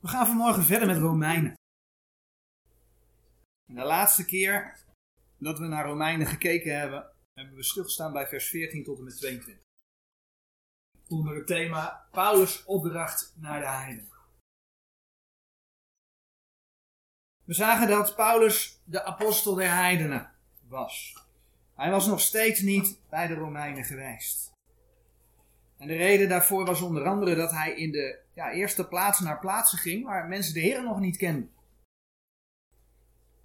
We gaan vanmorgen verder met Romeinen. En de laatste keer dat we naar Romeinen gekeken hebben, hebben we stilgestaan bij vers 14 tot en met 22. Onder het thema Paulus' opdracht naar de heiden. We zagen dat Paulus de apostel der heidenen was. Hij was nog steeds niet bij de Romeinen geweest. En de reden daarvoor was onder andere dat hij in de ja, eerste plaats naar plaatsen ging waar mensen de Heer nog niet kenden.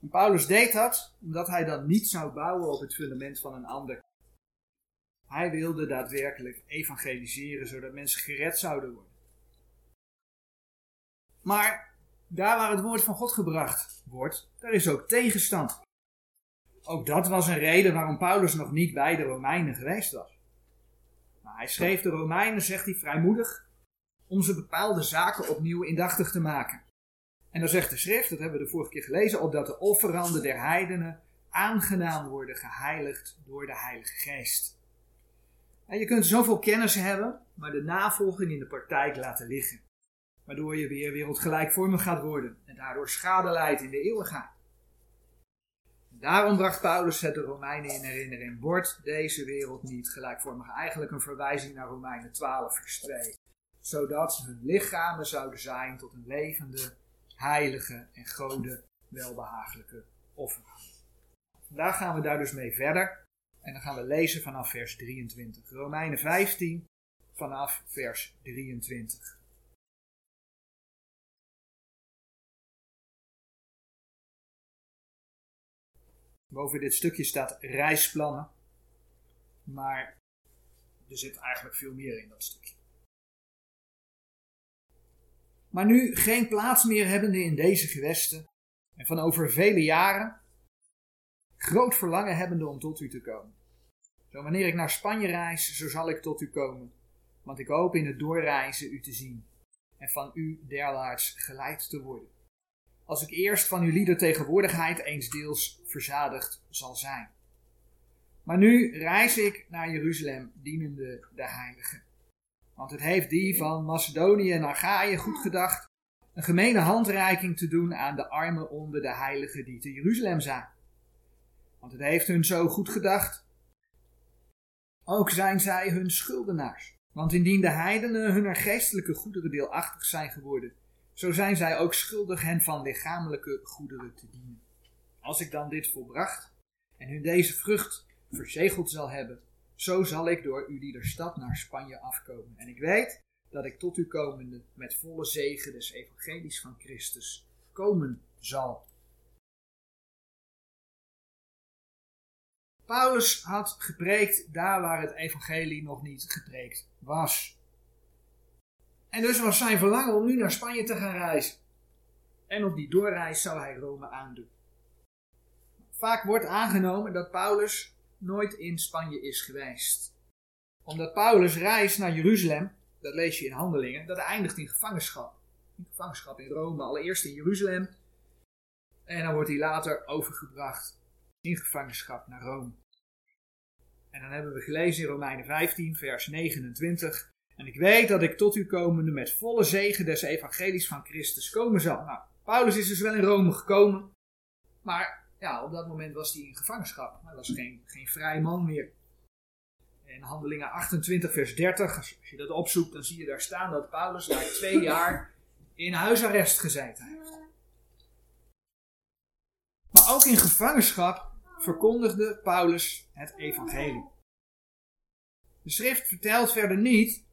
En Paulus deed dat omdat hij dan niet zou bouwen op het fundament van een ander. Hij wilde daadwerkelijk evangeliseren zodat mensen gered zouden worden. Maar daar waar het woord van God gebracht wordt, daar is ook tegenstand. Ook dat was een reden waarom Paulus nog niet bij de Romeinen geweest was. Maar hij schreef de Romeinen, zegt hij vrijmoedig, om ze bepaalde zaken opnieuw indachtig te maken. En dan zegt de schrift, dat hebben we de vorige keer gelezen, opdat de offeranden der heidenen aangenaam worden geheiligd door de Heilige Geest. En je kunt zoveel kennis hebben, maar de navolging in de praktijk laten liggen. Waardoor je weer wereldgelijkvormig gaat worden en daardoor schade leidt in de eeuwigheid. Daarom bracht Paulus het de Romeinen in herinnering. Wordt deze wereld niet gelijkvormig? Eigenlijk een verwijzing naar Romeinen 12, vers 2. Zodat hun lichamen zouden zijn tot een levende, heilige en gode welbehagelijke offer. Vandaag gaan we daar dus mee verder. En dan gaan we lezen vanaf vers 23. Romeinen 15 vanaf vers 23. Boven dit stukje staat reisplannen. Maar er zit eigenlijk veel meer in dat stukje. Maar nu geen plaats meer hebbende in deze gewesten. En van over vele jaren groot verlangen hebbende om tot u te komen. Zo wanneer ik naar Spanje reis, zo zal ik tot u komen. Want ik hoop in het doorreizen u te zien. En van u derwaarts geleid te worden als ik eerst van uw lieder tegenwoordigheid eens deels verzadigd zal zijn. Maar nu reis ik naar Jeruzalem, dienende de Heilige. Want het heeft die van Macedonië en Achaïe goed gedacht een gemene handreiking te doen aan de armen onder de heiligen die te Jeruzalem zijn. Want het heeft hun zo goed gedacht. Ook zijn zij hun schuldenaars. Want indien de heidenen hunner geestelijke goederen deelachtig zijn geworden, zo zijn zij ook schuldig hen van lichamelijke goederen te dienen. Als ik dan dit volbracht en hun deze vrucht verzegeld zal hebben, zo zal ik door u die stad naar Spanje afkomen. En ik weet dat ik tot u komende met volle zegen des evangelies van Christus komen zal. Paulus had gepreekt daar waar het evangelie nog niet gepreekt was. En dus was zijn verlangen om nu naar Spanje te gaan reizen. En op die doorreis zou hij Rome aandoen. Vaak wordt aangenomen dat Paulus nooit in Spanje is geweest. Omdat Paulus reist naar Jeruzalem, dat lees je in Handelingen, dat eindigt in gevangenschap. In gevangenschap in Rome, allereerst in Jeruzalem. En dan wordt hij later overgebracht in gevangenschap naar Rome. En dan hebben we gelezen in Romeinen 15, vers 29. En ik weet dat ik tot u komende met volle zegen des evangelies van Christus komen zal. Nou, Paulus is dus wel in Rome gekomen. Maar ja, op dat moment was hij in gevangenschap. Hij was geen, geen vrij man meer. In Handelingen 28, vers 30, als je dat opzoekt, dan zie je daar staan dat Paulus daar twee jaar in huisarrest gezeten heeft. Maar ook in gevangenschap verkondigde Paulus het evangelie. De schrift vertelt verder niet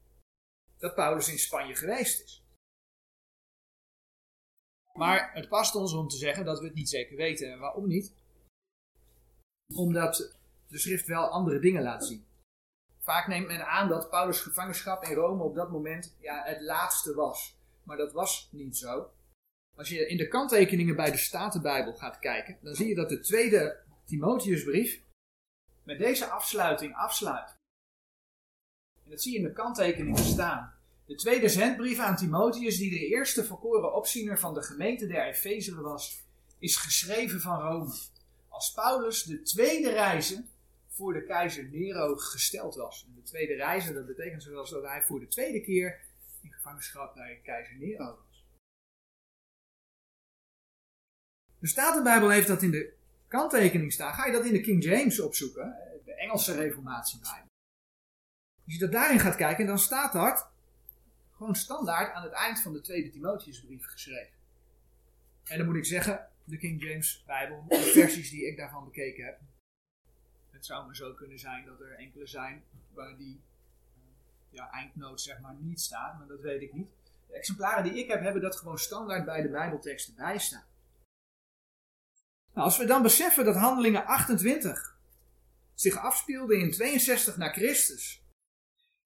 dat Paulus in Spanje geweest is. Maar het past ons om te zeggen dat we het niet zeker weten. En waarom niet? Omdat de schrift wel andere dingen laat zien. Vaak neemt men aan dat Paulus' gevangenschap in Rome op dat moment ja, het laatste was. Maar dat was niet zo. Als je in de kanttekeningen bij de Statenbijbel gaat kijken, dan zie je dat de tweede Timotheusbrief met deze afsluiting afsluit. En dat zie je in de kanttekeningen staan. De tweede zendbrief aan Timotheus, die de eerste verkoren opziener van de gemeente der Efezeren was, is geschreven van Rome. Als Paulus de tweede reize voor de keizer Nero gesteld was. En de tweede reize, dat betekent zoals dat hij voor de tweede keer in gevangenschap bij keizer Nero was. De Statenbijbel heeft dat in de kanttekening staan. Ga je dat in de King James opzoeken, de Engelse Reformatiebijbel. Als je dat daarin gaat kijken, dan staat dat gewoon standaard aan het eind van de tweede Timotheusbrief geschreven. En dan moet ik zeggen, de King James Bijbel, de versies die ik daarvan bekeken heb. Het zou maar zo kunnen zijn dat er enkele zijn waar die ja, eindnoot zeg maar niet staat, maar dat weet ik niet. De exemplaren die ik heb, hebben dat gewoon standaard bij de Bijbelteksten bijstaan. Nou, als we dan beseffen dat Handelingen 28 zich afspeelde in 62 na Christus.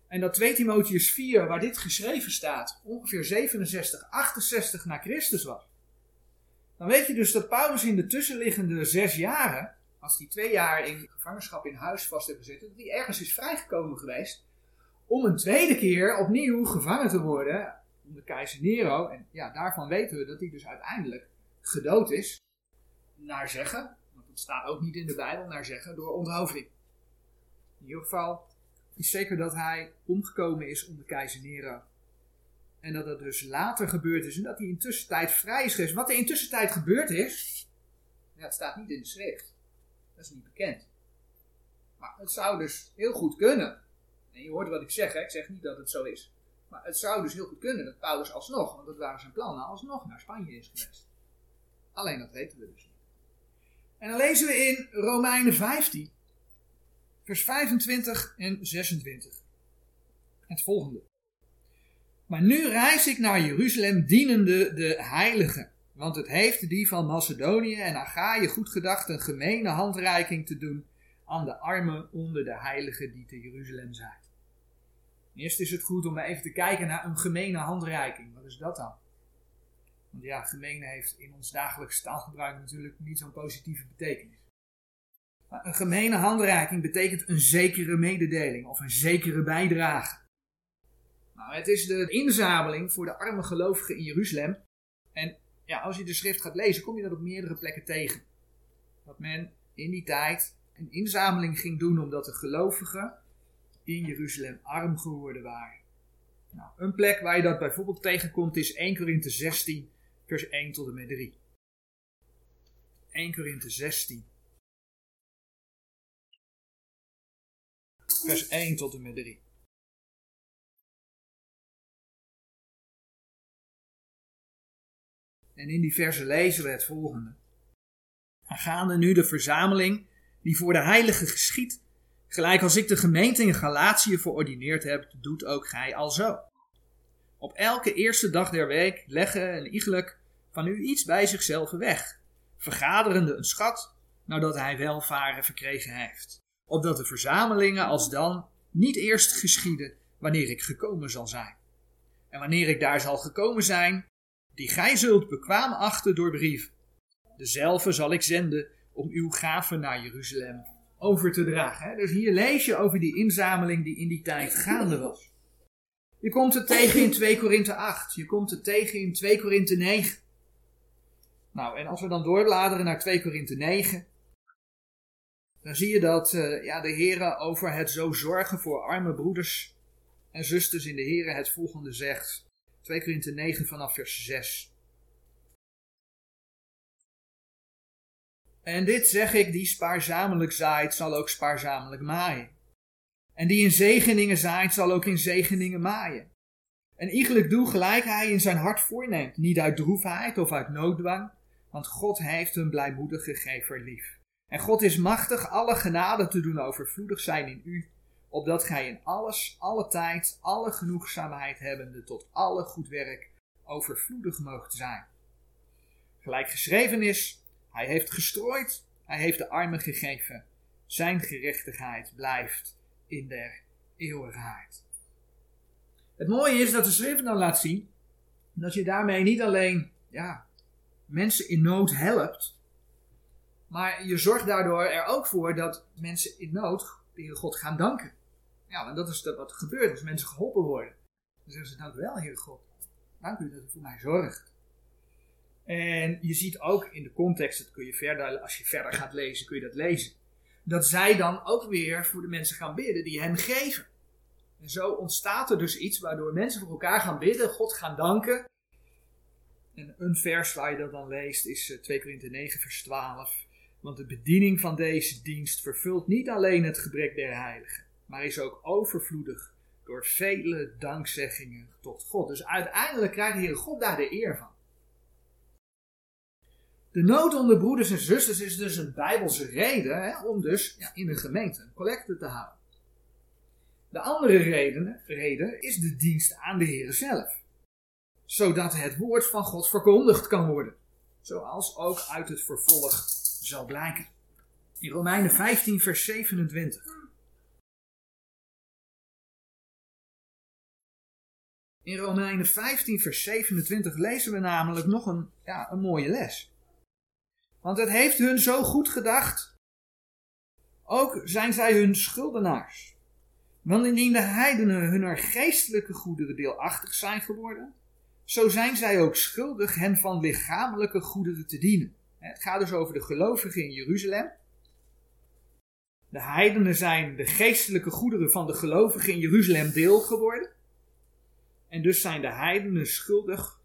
En dat 2 Timotheus 4, waar dit geschreven staat, ongeveer 67, 68 na Christus was. Dan weet je dus dat Paulus in de tussenliggende zes jaren, als hij twee jaar in gevangenschap in huis vast heeft gezeten, dat hij ergens is vrijgekomen geweest om een tweede keer opnieuw gevangen te worden onder keizer Nero. En ja, daarvan weten we dat hij dus uiteindelijk gedood is. Naar zeggen, want het staat ook niet in de Bijbel, naar zeggen, door onthoofding. In ieder geval is zeker dat hij omgekomen is onder keizer Nero. En dat dat dus later gebeurd is en dat hij intussen tijd vrij is geweest. Wat er intussen tijd gebeurd is, ja, het staat niet in de schrift. Dat is niet bekend. Maar het zou dus heel goed kunnen. En je hoort wat ik zeg, hè? ik zeg niet dat het zo is. Maar het zou dus heel goed kunnen dat Paulus alsnog, want dat waren zijn plannen, alsnog naar Spanje is geweest. Alleen dat weten we dus niet. En dan lezen we in Romeinen 15, vers 25 en 26. Het volgende. Maar nu reis ik naar Jeruzalem dienende de heiligen. Want het heeft die van Macedonië en Achaïe goed gedacht een gemene handreiking te doen aan de armen onder de heiligen die te Jeruzalem zijn. Eerst is het goed om even te kijken naar een gemene handreiking. Wat is dat dan? Want ja, gemene heeft in ons dagelijks taalgebruik natuurlijk niet zo'n positieve betekenis. Een gemene handreiking betekent een zekere mededeling of een zekere bijdrage. Nou, het is de inzameling voor de arme gelovigen in Jeruzalem. En ja, als je de schrift gaat lezen, kom je dat op meerdere plekken tegen. Dat men in die tijd een inzameling ging doen omdat de gelovigen in Jeruzalem arm geworden waren. Nou, een plek waar je dat bijvoorbeeld tegenkomt is 1 Korinthe 16, vers 1 tot en met 3. 1 Korinthe 16. Vers 1 tot en met 3. En in die verse lezen we het volgende. Gaande nu de verzameling die voor de heilige geschiet, gelijk als ik de gemeente in Galatië verordineerd heb, doet ook gij alzo. Op elke eerste dag der week leggen en iegelijk van u iets bij zichzelf weg, vergaderende een schat, nadat hij welvaren verkregen heeft, opdat de verzamelingen als dan niet eerst geschieden wanneer ik gekomen zal zijn. En wanneer ik daar zal gekomen zijn, die gij zult bekwaam achten door brief. Dezelfde zal ik zenden om uw gaven naar Jeruzalem over te dragen. Dus hier lees je over die inzameling die in die tijd gaande was. Je komt het tegen in 2 Korinthe 8. Je komt het tegen in 2 Korinthe 9. Nou, en als we dan doorbladeren naar 2 Korinthe 9, dan zie je dat uh, ja, de Heer over het zo zorgen voor arme broeders en zusters in de Heer het volgende zegt. 2 Korinthe 9 vanaf vers 6. En dit zeg ik, die spaarzamelijk zaait, zal ook spaarzamelijk maaien. En die in zegeningen zaait, zal ook in zegeningen maaien. En iegelijk doe gelijk hij in zijn hart voorneemt, niet uit droefheid of uit nooddwang, want God heeft een blijmoedige gever lief. En God is machtig alle genade te doen overvloedig zijn in u, opdat gij in alles, alle tijd, alle genoegzaamheid hebbende tot alle goed werk overvloedig moogt zijn. Gelijk geschreven is, hij heeft gestrooid, hij heeft de armen gegeven. Zijn gerechtigheid blijft in der eeuwigheid. Het mooie is dat de schrift dan laat zien dat je daarmee niet alleen ja, mensen in nood helpt, maar je zorgt daardoor er ook voor dat mensen in nood de God gaan danken. Ja, en dat is wat er gebeurt als mensen geholpen worden. Dan zeggen ze, dank u wel, Heer God. Dank u dat u voor mij zorgt. En je ziet ook in de context, dat kun je verder, als je verder gaat lezen, kun je dat lezen. Dat zij dan ook weer voor de mensen gaan bidden die hen geven. En zo ontstaat er dus iets waardoor mensen voor elkaar gaan bidden, God gaan danken. En een vers waar je dat dan leest is 2 Korinthe 9 vers 12. Want de bediening van deze dienst vervult niet alleen het gebrek der heiligen, maar is ook overvloedig door vele dankzeggingen tot God. Dus uiteindelijk krijgt de Heer God daar de eer van. De nood onder broeders en zusters is dus een bijbelse reden hè, om dus ja, in de gemeente een collecte te houden. De andere reden, reden is de dienst aan de Heer zelf. Zodat het woord van God verkondigd kan worden. Zoals ook uit het vervolg zal blijken. In Romeinen 15, vers 27. In Romeinen 15, vers 27 lezen we namelijk nog een, ja, een mooie les. Want het heeft hun zo goed gedacht. Ook zijn zij hun schuldenaars. Want indien de heidenen hunner geestelijke goederen deelachtig zijn geworden, zo zijn zij ook schuldig hen van lichamelijke goederen te dienen. Het gaat dus over de gelovigen in Jeruzalem. De heidenen zijn de geestelijke goederen van de gelovigen in Jeruzalem deel geworden. En dus zijn de heidenen schuldig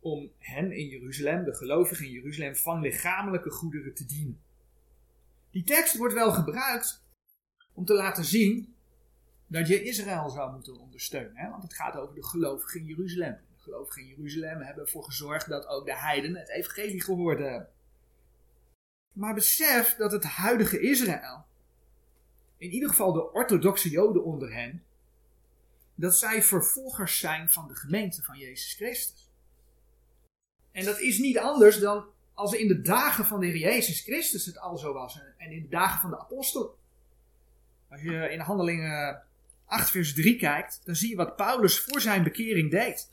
om hen in Jeruzalem, de gelovigen in Jeruzalem, van lichamelijke goederen te dienen. Die tekst wordt wel gebruikt om te laten zien dat je Israël zou moeten ondersteunen. Hè? Want het gaat over de gelovigen in Jeruzalem. De gelovigen in Jeruzalem hebben ervoor gezorgd dat ook de heidenen het evangelie gehoord hebben. Maar besef dat het huidige Israël, in ieder geval de orthodoxe Joden onder hen, dat zij vervolgers zijn van de gemeente van Jezus Christus. En dat is niet anders dan als in de dagen van de Heer Jezus Christus het al zo was en in de dagen van de apostel. Als je in Handelingen 8 vers 3 kijkt, dan zie je wat Paulus voor zijn bekering deed.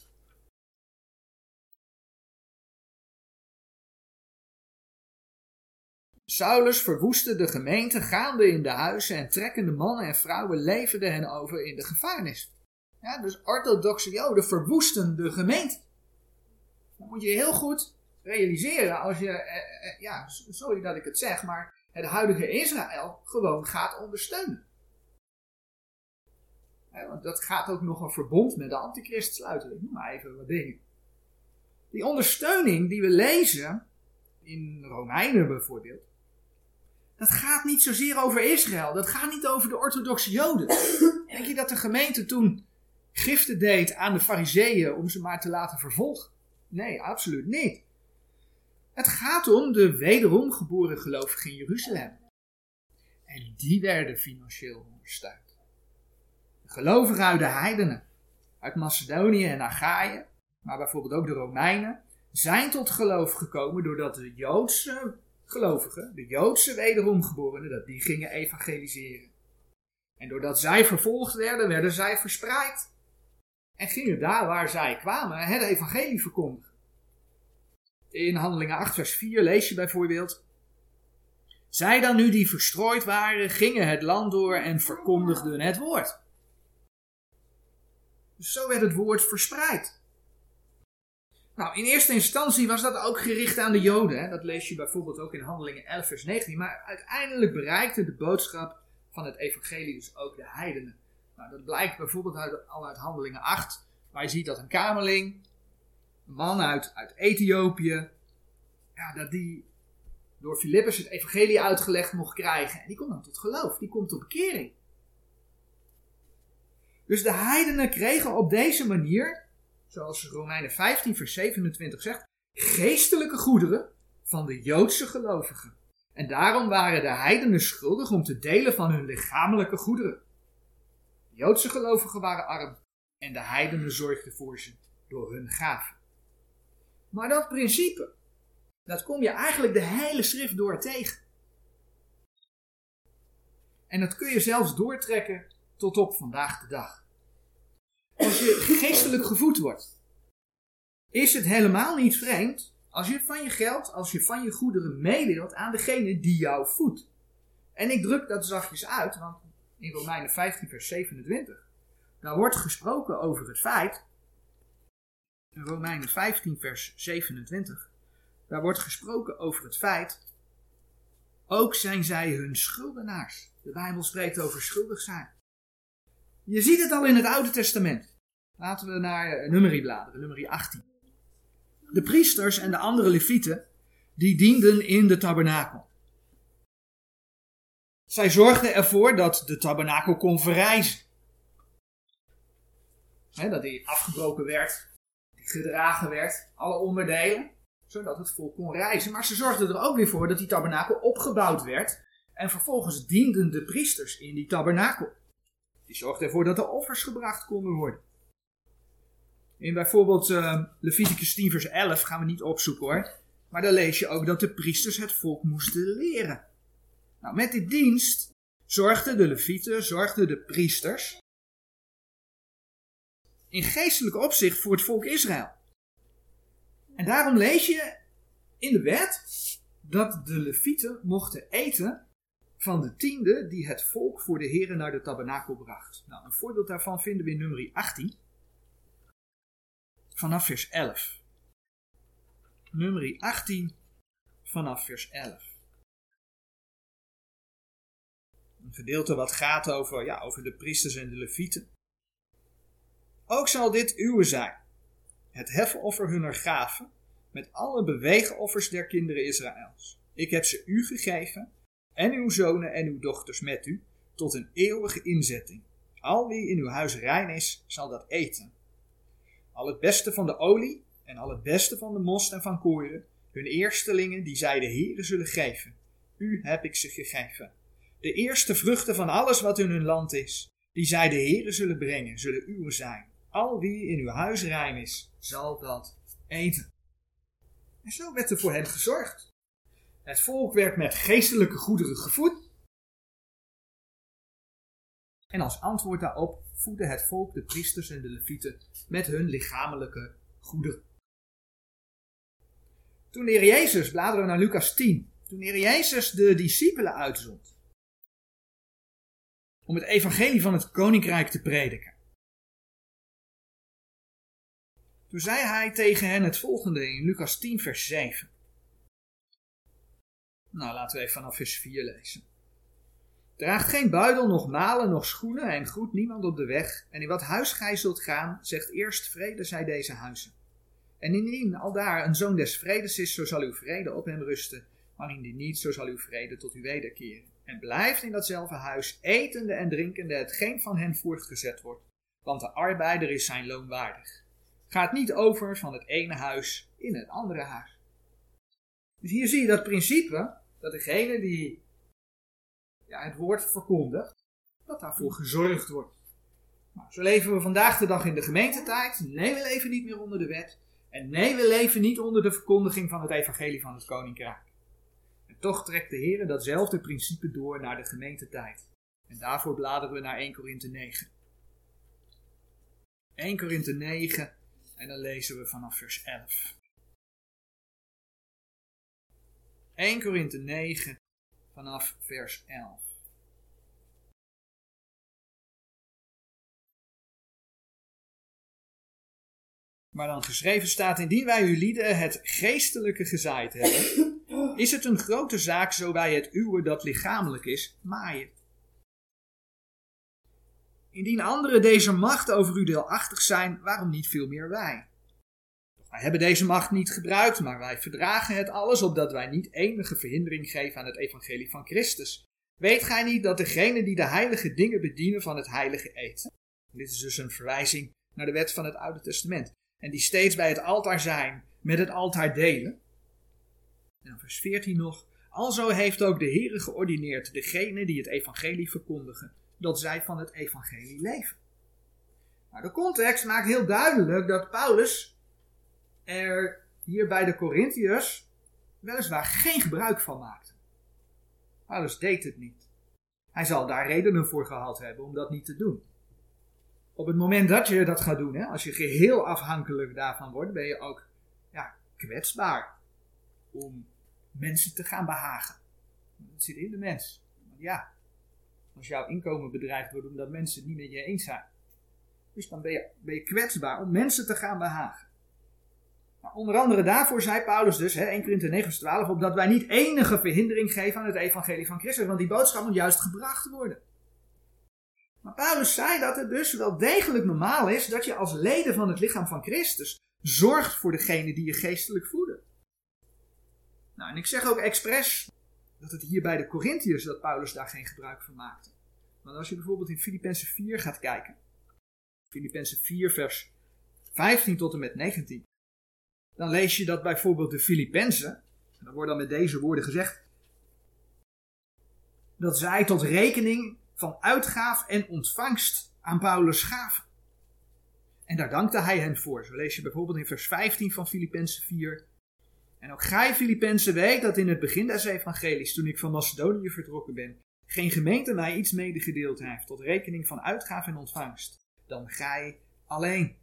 Saulus verwoestte de gemeente, gaande in de huizen en trekkende mannen en vrouwen leverden hen over in de gevangenis. Ja, dus orthodoxe joden verwoesten de gemeente. Dat moet je heel goed realiseren als je, eh, eh, ja, sorry dat ik het zeg, maar het huidige Israël gewoon gaat ondersteunen. want dat gaat ook nog een verbond met de antichrist sluiten. Ik noem maar even wat dingen. Die ondersteuning die we lezen in Romeinen bijvoorbeeld, dat gaat niet zozeer over Israël. Dat gaat niet over de orthodoxe Joden. Denk je dat de gemeente toen giften deed aan de fariseeën om ze maar te laten vervolgen? Nee, absoluut niet. Het gaat om de wederom geboren gelovigen in Jeruzalem. En die werden financieel ondersteund. De gelovigen uit de heidenen, uit Macedonië en Achaïe, maar bijvoorbeeld ook de Romeinen, zijn tot geloof gekomen doordat de Joodse gelovigen, de Joodse wederomgeborenen, dat die gingen evangeliseren. En doordat zij vervolgd werden, werden zij verspreid. En gingen daar waar zij kwamen het evangelie verkondigen. In Handelingen 8, vers 4 lees je bijvoorbeeld. Zij dan nu die verstrooid waren, gingen het land door en verkondigden het woord. Dus zo werd het woord verspreid. Nou, in eerste instantie was dat ook gericht aan de Joden. Hè? Dat lees je bijvoorbeeld ook in Handelingen 11, vers 19. Maar uiteindelijk bereikte de boodschap van het evangelie dus ook de heidenen. Nou, dat blijkt bijvoorbeeld uit, al uit Handelingen 8, waar je ziet dat een kamerling, een man uit, uit Ethiopië, ja, dat die door Filippus het evangelie uitgelegd mocht krijgen. En die komt dan tot geloof, die komt tot bekering. Dus de heidenen kregen op deze manier zoals Romeinen 15, vers 27 zegt, geestelijke goederen van de Joodse gelovigen. En daarom waren de heidenen schuldig om te delen van hun lichamelijke goederen. De Joodse gelovigen waren arm en de heidenen zorgden voor ze door hun gaven. Maar dat principe, dat kom je eigenlijk de hele schrift door tegen. En dat kun je zelfs doortrekken tot op vandaag de dag als je geestelijk gevoed wordt, is het helemaal niet vreemd als je van je geld, als je van je goederen meedeelt aan degene die jou voedt. En ik druk dat zachtjes uit, want in Romeinen 15, vers 27, daar wordt gesproken over het feit, in Romeinen 15, vers 27, daar wordt gesproken over het feit, ook zijn zij hun schuldenaars. De Bijbel spreekt over schuldig zijn. Je ziet het al in het Oude Testament. Laten we naar Nummerie bladeren, Nummerie 18. De priesters en de andere levieten, die dienden in de tabernakel. Zij zorgden ervoor dat de tabernakel kon verrijzen. dat die afgebroken werd, gedragen werd, alle onderdelen, zodat het volk kon reizen. Maar ze zorgden er ook weer voor dat die tabernakel opgebouwd werd. En vervolgens dienden de priesters in die tabernakel. Die zorgden ervoor dat de offers gebracht konden worden. In bijvoorbeeld uh, Leviticus 10 vers 11 gaan we niet opzoeken hoor. Maar daar lees je ook dat de priesters het volk moesten leren. Nou, met die dienst zorgden de levieten, zorgden de priesters in geestelijk opzicht voor het volk Israël. En daarom lees je in de wet dat de levieten mochten eten van de tiende die het volk voor de heren naar de tabernakel bracht. Nou, een voorbeeld daarvan vinden we in nummer 18, vanaf vers 11. Nummer 18, vanaf vers 11. Een gedeelte wat gaat over, ja, over de priesters en de levieten. Ook zal dit uwe zijn, het hefoffer hunner gaven, met alle beweegoffers der kinderen Israëls. Ik heb ze u gegeven, en uw zonen en uw dochters met u, tot een eeuwige inzetting. Al wie in uw huis rein is, zal dat eten. Al het beste van de olie, en al het beste van de most en van koren, hun eerstelingen die zij de Heere zullen geven. U heb ik ze gegeven. De eerste vruchten van alles wat in hun land is, die zij de Heere zullen brengen, zullen uw zijn. Al wie in uw huis rein is, zal dat eten. En zo werd er voor hen gezorgd. Het volk werd met geestelijke goederen gevoed. En als antwoord daarop voedde het volk de priesters en de levieten met hun lichamelijke goederen. Toen de Jezus, bladeren we naar Lucas 10, toen de Jezus de discipelen uitzond om het evangelie van het koninkrijk te prediken. Toen zei hij tegen hen het volgende in Lucas 10, vers 7. Nou, laten we even vanaf vers 4 lezen. Draagt geen buidel, nog malen, nog schoenen en groet niemand op de weg. En in wat huis gij zult gaan, zegt eerst vrede zij deze huizen. En indien al daar een zoon des vredes is, zo zal uw vrede op hem rusten. Maar indien niet, zo zal uw vrede tot u wederkeren. En blijft in datzelfde huis, etende en drinkende hetgeen van hen voortgezet wordt. Want de arbeider is zijn loon waardig. Gaat niet over van het ene huis in het andere huis. Dus hier zie je dat principe, dat degene die ja, het woord verkondigt, dat daarvoor gezorgd wordt. Nou, zo leven we vandaag de dag in de gemeentetijd. Nee, we leven niet meer onder de wet. En nee, we leven niet onder de verkondiging van het evangelie van het koninkrijk. En toch trekt de Heer datzelfde principe door naar de gemeentetijd. En daarvoor bladeren we naar 1 Korinthe 9. 1 Korinthe 9 en dan lezen we vanaf vers 11. 1 Korinthe 9 vanaf vers 11. Maar dan geschreven staat: Indien wij uw lieden het geestelijke gezaaid hebben, is het een grote zaak zo wij het uwe dat lichamelijk is maaien. Indien anderen deze macht over u deelachtig zijn, waarom niet veel meer wij? Wij hebben deze macht niet gebruikt, maar wij verdragen het alles opdat wij niet enige verhindering geven aan het evangelie van Christus. Weet gij niet dat degenen die de heilige dingen bedienen van het heilige eten? Dit is dus een verwijzing naar de wet van het Oude Testament. En die steeds bij het altaar zijn, met het altaar delen. En vers 14 nog. Alzo heeft ook de Heere geordineerd degenen die het evangelie verkondigen, dat zij van het evangelie leven. Maar de context maakt heel duidelijk dat Paulus er hier bij de Corinthiërs weliswaar geen gebruik van maakte. Paulus deed het niet. Hij zal daar redenen voor gehad hebben om dat niet te doen. Op het moment dat je dat gaat doen, hè, als je geheel afhankelijk daarvan wordt, ben je ook ja, kwetsbaar om mensen te gaan behagen. Dat zit in de mens. Ja, als jouw inkomen bedreigd wordt omdat mensen het niet met je eens zijn. Dus dan ben je, ben je kwetsbaar om mensen te gaan behagen. Nou, onder andere daarvoor zei Paulus dus, hè, 1 Korinther 9 vers 12, opdat wij niet enige verhindering geven aan het evangelie van Christus, want die boodschap moet juist gebracht worden. Maar Paulus zei dat het dus wel degelijk normaal is dat je als leden van het lichaam van Christus zorgt voor degene die je geestelijk voeden. Nou, en ik zeg ook expres dat het hier bij de Corinthiërs dat Paulus daar geen gebruik van maakte. Want als je bijvoorbeeld in Filippenzen 4 gaat kijken, Filippenzen 4 vers 15 tot en met 19, dan lees je dat bijvoorbeeld de Filippenzen, en dan wordt dan met deze woorden gezegd, dat zij tot rekening van uitgaaf en ontvangst aan Paulus gaven. En daar dankte hij hen voor. Zo lees je bijvoorbeeld in vers 15 van Filippenzen 4. En ook gij, Filippenzen, weet dat in het begin des evangelies, toen ik van Macedonië vertrokken ben, geen gemeente mij iets medegedeeld heeft tot rekening van uitgaaf en ontvangst, dan gij alleen.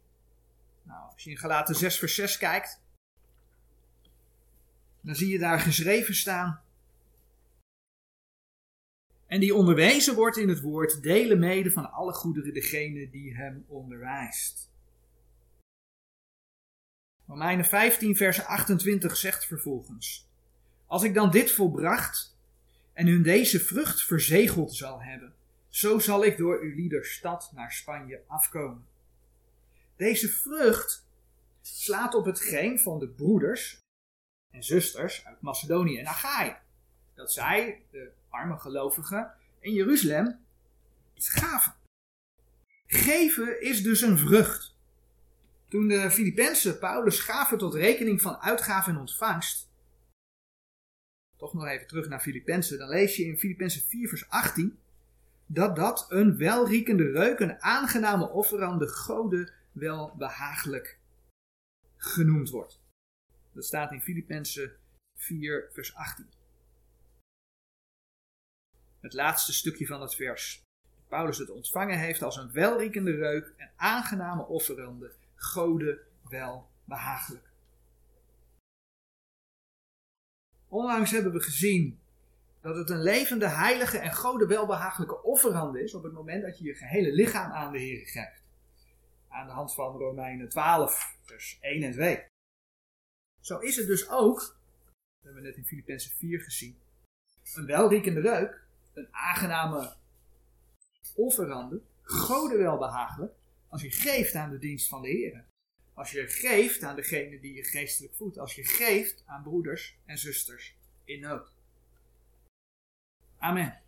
Nou, als je in Galaten 6 vers 6 kijkt, dan zie je daar geschreven staan. En die onderwezen wordt in het woord, delen mede van alle goederen degene die hem onderwijst. Romeinen 15 vers 28 zegt vervolgens, Als ik dan dit volbracht en hun deze vrucht verzegeld zal hebben, zo zal ik door uw lieder stad naar Spanje afkomen. Deze vrucht slaat op hetgeen van de broeders en zusters uit Macedonië en Achaïe. Dat zij, de arme gelovigen in Jeruzalem, iets gaven. Geven is dus een vrucht. Toen de Filippenzen Paulus gaven tot rekening van uitgaven en ontvangst, toch nog even terug naar Filippenzen, dan lees je in Filippenzen 4 vers 18 dat dat een welriekende reuk, een aangename offer aan de goden wel behagelijk genoemd wordt. Dat staat in Filippenzen 4 vers 18. Het laatste stukje van het vers. Paulus het ontvangen heeft als een welriekende reuk en aangename offerande goden wel behagelijk. Onlangs hebben we gezien dat het een levende, heilige en goden welbehagelijke offerande is op het moment dat je je gehele lichaam aan de Heer geeft. Aan de hand van Romeinen 12, vers 1 en 2. Zo is het dus ook, dat hebben we net in Filippenzen 4 gezien, een welriekende reuk, een aangename offerande, goden welbehagelijk, als je geeft aan de dienst van de Heer. Als je geeft aan degene die je geestelijk voedt. Als je geeft aan broeders en zusters in nood. Amen.